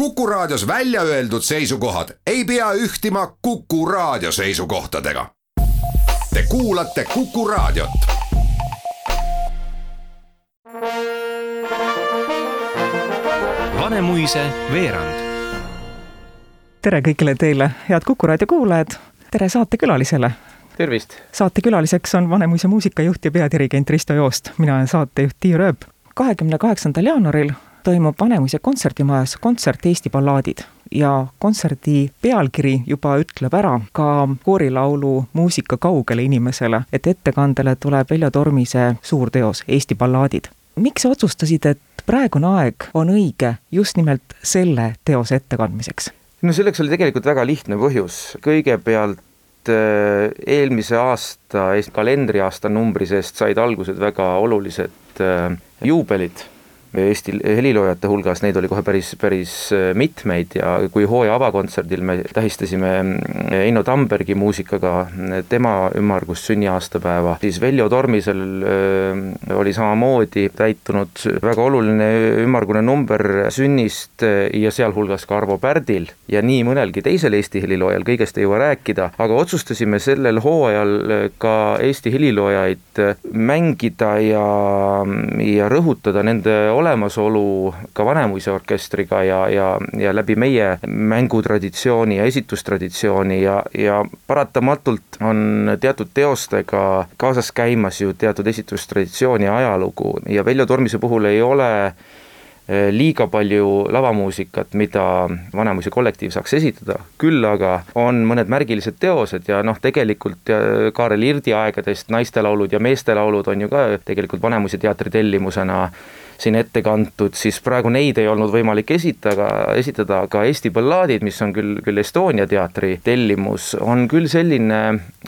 Kuku Raadios välja öeldud seisukohad ei pea ühtima Kuku Raadio seisukohtadega. Te kuulate Kuku Raadiot. Vanemuise veerand. tere kõigile teile, head Kuku raadio kuulajad. tere saatekülalisele. tervist! saatekülaliseks on Vanemuise muusikajuht ja peadirigent Risto Joost, mina olen saatejuht Tiia Rööp. kahekümne kaheksandal jaanuaril toimub Vanemuise kontserdimajas kontsert Eesti ballaadid ja kontserdi pealkiri juba ütleb ära ka koorilaulu muusika kaugele inimesele, et ettekandele tuleb Veljo Tormise suur teos Eesti ballaadid. miks sa otsustasid, et praegune aeg on õige just nimelt selle teose ettekandmiseks? no selleks oli tegelikult väga lihtne põhjus, kõigepealt äh, eelmise aasta, kalendriaasta numbri seest said algused väga olulised äh, juubelid Eesti heliloojate hulgas, neid oli kohe päris, päris äh, mitmeid ja kui hooaja avakontserdil me tähistasime mm, Eino Tambergi muusikaga äh, tema ümmargust sünniaastapäeva, siis Veljo Tormisel äh, oli samamoodi täitunud väga oluline ümmargune number sünnist ja sealhulgas ka Arvo Pärdil ja nii mõnelgi teisel Eesti heliloojal, kõigest ei jõua rääkida, aga otsustasime sellel hooajal ka Eesti heliloojaid mängida ja, ja rõhutada nende olemasolu ka Vanemuise orkestriga ja, ja, ja läbi meie mängutraditsiooni ja esitustraditsiooni ja, ja paratamatult on teatud teostega kaasas käimas ju teatud esitustraditsioon ja ajalugu ja Veljo Tormise puhul ei ole eh, liiga palju lavamuusikat, mida Vanemuise kollektiiv saaks esitada, küll aga on mõned märgilised teosed ja noh, tegelikult Kaarel Irdi aegadest naistelaulud ja meestelaulud on ju ka tegelikult Vanemuise teatri tellimusena siin ette kantud, siis praegu neid ei olnud võimalik esitada, esitada, aga Eesti ballaadid, mis on küll, küll Estonia teatri tellimus, on küll selline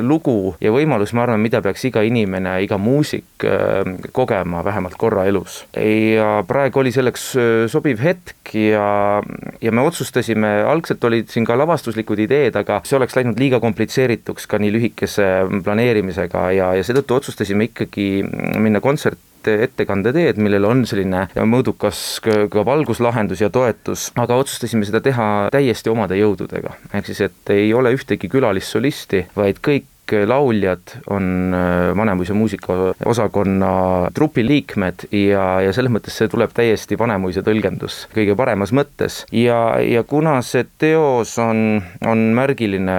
lugu ja võimalus, ma arvan, mida peaks iga inimene, iga muusik äh, kogema vähemalt korra elus. ja praegu oli selleks äh, sobiv hetk ja, ja me otsustasime, algselt olid siin ka lavastuslikud ideed, aga see oleks läinud liiga komplitseerituks ka nii lühikese planeerimisega ja, ja seetõttu otsustasime ikkagi minna kontsert ettekande teed, millel on selline mõõdukas ka valguslahendus ja toetus, aga otsustasime seda teha täiesti omade jõududega. ehk siis, et ei ole ühtegi külalissolisti, vaid kõik lauljad on äh, Vanemuise muusikaosakonna trupi liikmed ja, ja selles mõttes see tuleb täiesti Vanemuise tõlgendus kõige paremas mõttes. ja, ja kuna see teos on, on märgiline,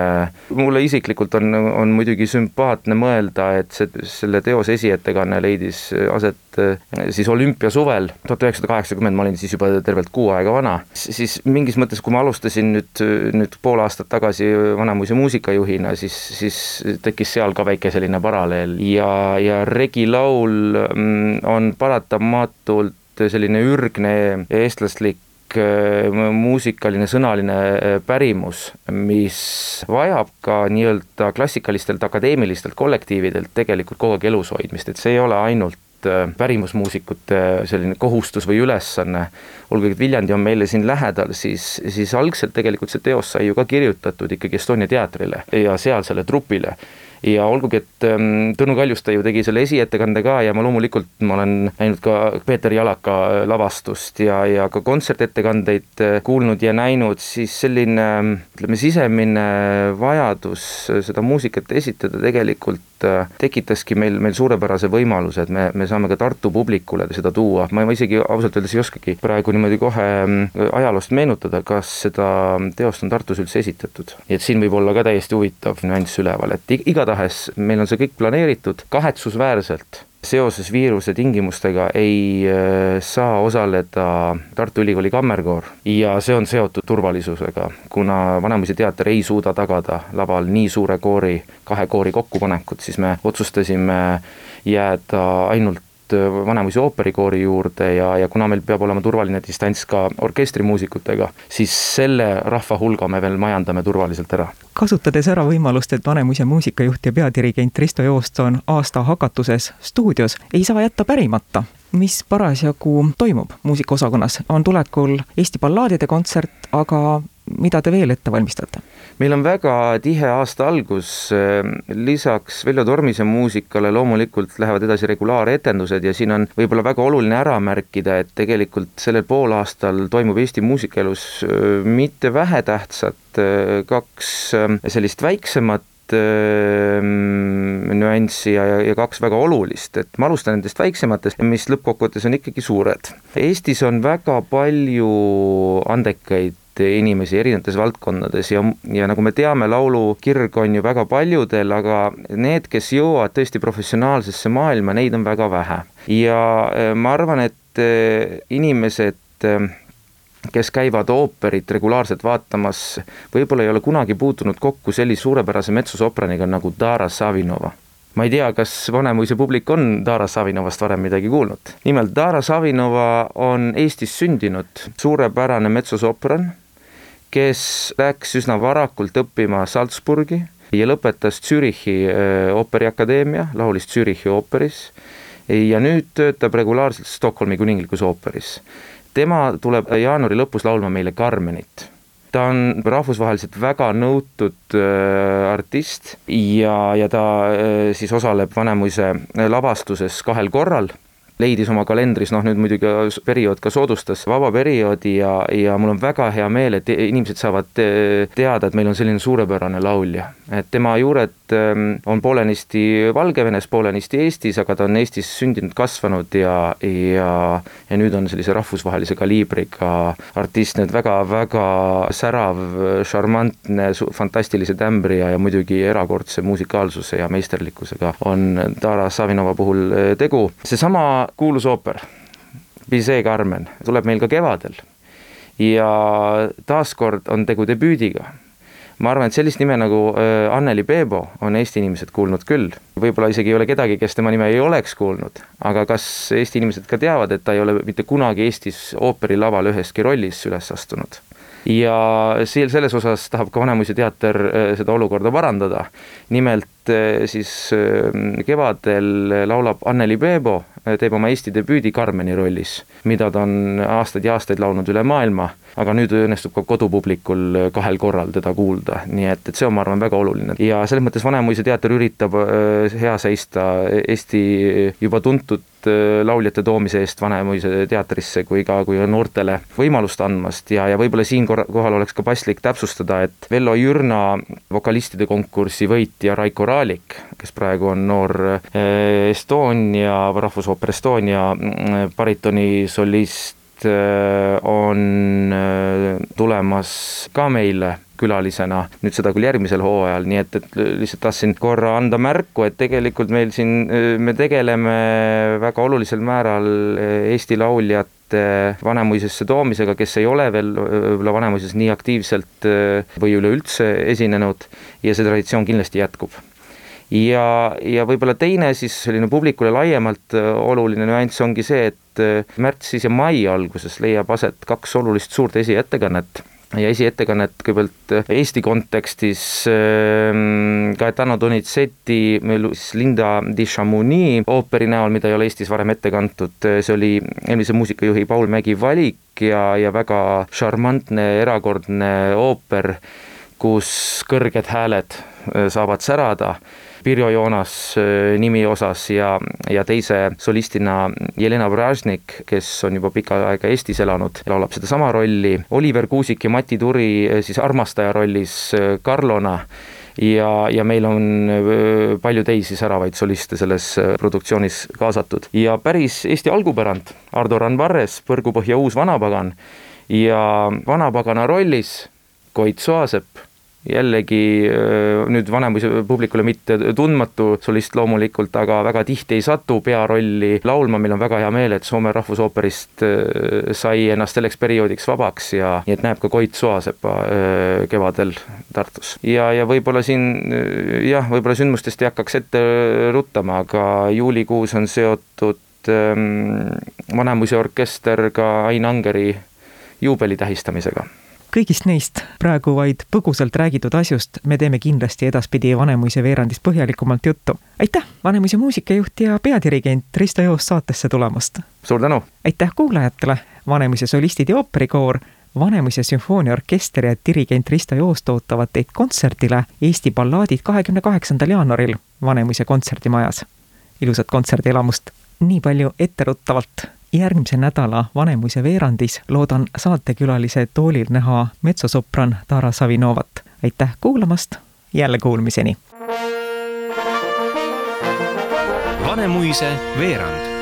mulle isiklikult on, on muidugi sümpaatne mõelda, et see, selle teose esiettekanne leidis aset äh, siis olümpiasuvel tuhat üheksasada kaheksakümmend, ma olin siis juba tervelt kuu aega vana, siis mingis mõttes, kui ma alustasin nüüd, nüüd pool aastat tagasi Vanemuise muusikajuhina, siis, siis tekkis seal ka väike selline paralleel. Ja, ja regilaul mm, on paratamatult selline ürgne eestlaslik äh, muusikaline sõnaline äh, pärimus, mis vajab ka nii-öelda klassikalistelt akadeemilistelt kollektiividelt tegelikult kogu aeg elus hoidmist, et see ei ole ainult äh, pärimusmuusikute selline kohustus või ülesanne, olgugi et Viljandi on meile siin lähedal, siis, siis algselt tegelikult see teos sai ju ka kirjutatud ikkagi Estonia teatrile ja sealsele trupile ja olgugi, et ähm, Tõnu Kaljuste ju tegi selle esiettekande ka ja ma loomulikult, ma olen näinud ka Peeter Jalaka lavastust ja, ja ka kontsertettekandeid äh, kuulnud ja näinud, siis selline ütleme, sisemine vajadus seda muusikat esitada tegelikult äh, tekitaski meil, meil suurepärase võimaluse, et me, me saame ka Tartu publikule seda tuua, ma isegi ausalt öeldes ei oskagi praegu niimoodi kohe äh, ajaloost meenutada, kas seda teost on Tartus üldse esitatud. nii et siin võib olla ka täiesti huvitav nüanss üleval, et igatahes igatahes meil on see kõik planeeritud, kahetsusväärselt seoses viiruse tingimustega ei äh, saa osaleda Tartu Ülikooli Kammerkoor. Ja see on seotud turvalisusega, kuna Vanemuise teater ei suuda tagada laval nii suure koori, kahe koori kokkupanekut, siis me otsustasime jääda ainult Vanemuise ooperikoori juurde ja, ja kuna meil peab olema turvaline distants ka orkestrimuusikutega, siis selle rahva hulga me veel majandame turvaliselt ära. kasutades ära võimalust, et Vanemuise muusikajuht ja peadirigent Risto Joost on aasta hakatuses stuudios, ei saa jätta pärimata mis parasjagu toimub muusikaosakonnas, on tulekul Eesti ballaadide kontsert, aga mida te veel ette valmistate? meil on väga tihe aasta algus, lisaks Veljo Tormise muusikale loomulikult lähevad edasi regulaaretendused ja siin on võib-olla väga oluline ära märkida, et tegelikult sellel poolaastal toimub Eesti muusikaelus mitte vähetähtsat kaks sellist väiksemat nüanssi ja, ja, ja kaks väga olulist, et ma alustan nendest väiksematest, mis lõppkokkuvõttes on ikkagi suured. Eestis on väga palju andekaid inimesi erinevates valdkondades ja, ja nagu me teame, laulukirg on ju väga paljudel, aga need, kes jõuavad tõesti professionaalsesse maailma, neid on väga vähe. ja ma arvan, et inimesed kes käivad ooperit regulaarselt vaatamas, võib-olla ei ole kunagi puutunud kokku sellise suurepärase metsusopraniga nagu Dara Savinova ma ei tea, kas Vanemuise publik on Dara Savinovast varem midagi kuulnud. nimelt Dara Savinova on Eestis sündinud suurepärane metsosopran, kes läks üsna varakult õppima Salzburgi ja lõpetas Zürichi äh, ooperiakadeemia, laulis Zürichi ooperis. Ja nüüd töötab regulaarselt Stockholmi kuninglikus ooperis. Tema tuleb jaanuari lõpus laulma meile Carmenit. Ta on rahvusvaheliselt väga nõutud äh, artist ja, ja ta äh, siis osaleb Vanemuise lavastuses kahel korral leidis oma kalendris, noh nüüd muidugi periood ka soodustas vaba perioodi ja, ja mul on väga hea meel, et inimesed saavad teada, et meil on selline suurepärane laulja. et tema juured on poolenisti Valgevenes, poolenisti Eestis, aga ta on Eestis sündinud, kasvanud ja, ja, ja nüüd on sellise rahvusvahelise kaliibriga artist, nüüd väga-väga särav, šarmantne, fantastilise tämbri ja, ja muidugi erakordse musikaalsuse ja meisterlikkusega on Tara Savinova puhul äh, tegu. seesama kuulus ooper, Bizet Carmen, tuleb meil ka kevadel. ja taaskord on tegu debüüdiga. Ma arvan, et sellist nime nagu Anneli Peebo on Eesti inimesed kuulnud küll. võib-olla isegi ei ole kedagi, kes tema nime ei oleks kuulnud, aga kas Eesti inimesed ka teavad, et ta ei ole mitte kunagi Eestis ooperilaval üheski rollis üles astunud ja siin selles osas tahab ka Vanemuise teater seda olukorda parandada. nimelt äh, siis kevadel laulab Anneli Peebo teeb oma Eesti debüüdi Carmeni rollis, mida ta on aastaid ja aastaid laulnud üle maailma, aga nüüd õnnestub ka kodupublikul kahel korral teda kuulda, nii et, et see on, ma arvan, väga oluline. ja selles mõttes Vanemuise teater üritab hea seista Eesti juba tuntud lauljate toomise eest Vanemuise teatrisse kui ka, kui ka noortele võimalust andmast ja, ja võib-olla siinkohal oleks ka paslik täpsustada, et Vello Jürna vokalistide konkursi võitja Raiko Raalik, kes praegu on noor äh, Estonia rahvusooper Ooper Estonia mm, baritonisolist äh, on äh, tulemas ka meile külalisena, nüüd seda küll järgmisel hooajal, nii et, et lihtsalt tahtsin korra anda märku, et tegelikult meil siin, me tegeleme väga olulisel määral Eesti lauljate Vanemuisesse toomisega, kes ei ole veel võib-olla Vanemuises nii aktiivselt või üleüldse esinenud. Ja see traditsioon kindlasti jätkub ja, ja võib-olla teine siis selline publikule laiemalt äh, oluline nüanss ongi see, et äh, märtsis ja mai alguses leiab aset kaks olulist suurt esiettekannet. Ja esiettekannet kõigepealt äh, Eesti kontekstis äh, Gaetano Donizetti, Linda di Chamonix ooperi näol, mida ei ole Eestis varem ette kantud, see oli eelmise muusikajuhi Paul Mägi valik ja, ja väga šarmantne, erakordne ooper, kus kõrged hääled saavad särada Pirjo Joonas äh, nimi osas ja, ja teise solistina Jelena Bražnik, kes on juba pikka aega Eestis elanud, laulab sedasama rolli, Oliver Kuusik ja Mati Turi äh, siis armastaja rollis äh, Karlona. Ja, ja meil on palju teisi säravaid soliste selles produktsioonis kaasatud. Ja päris Eesti algupärand, Ardo Randvarres, Põrgupõhja uus vanapagan. Ja vanapagana rollis Koit Soasepp jällegi nüüd Vanemuise publikule mitte tundmatu solist loomulikult, aga väga tihti ei satu pearolli laulma, meil on väga hea meel, et Soome Rahvusooperist sai ennast selleks perioodiks vabaks ja nii et näeb ka Koit Soasepa kevadel Tartus. ja, ja võib-olla siin jah, võib-olla sündmustest ei hakkaks ette ruttama, aga juulikuus on seotud Vanemuise orkester ka Ain Angeri juubeli tähistamisega kõigist neist praegu vaid põgusalt räägitud asjust me teeme kindlasti edaspidi Vanemuise veerandis põhjalikumalt juttu. aitäh, Vanemuise muusikajuht ja peadirigent Risto Joos saatesse tulemast! suur tänu! aitäh kuulajatele, Vanemuise solistid ja ooperikoor Vanemuise sümfooniaorkester ja dirigent Risto Joost ootavad teid kontserdile Eesti ballaadid kahekümne kaheksandal jaanuaril Vanemuise kontserdimajas. ilusat kontserdielamust! nii palju etteruttavalt järgmise nädala Vanemuise veerandis loodan saatekülalise toolil näha metsosopran Tara Savinovat. aitäh kuulamast, jälle kuulmiseni! Vanemuise veerand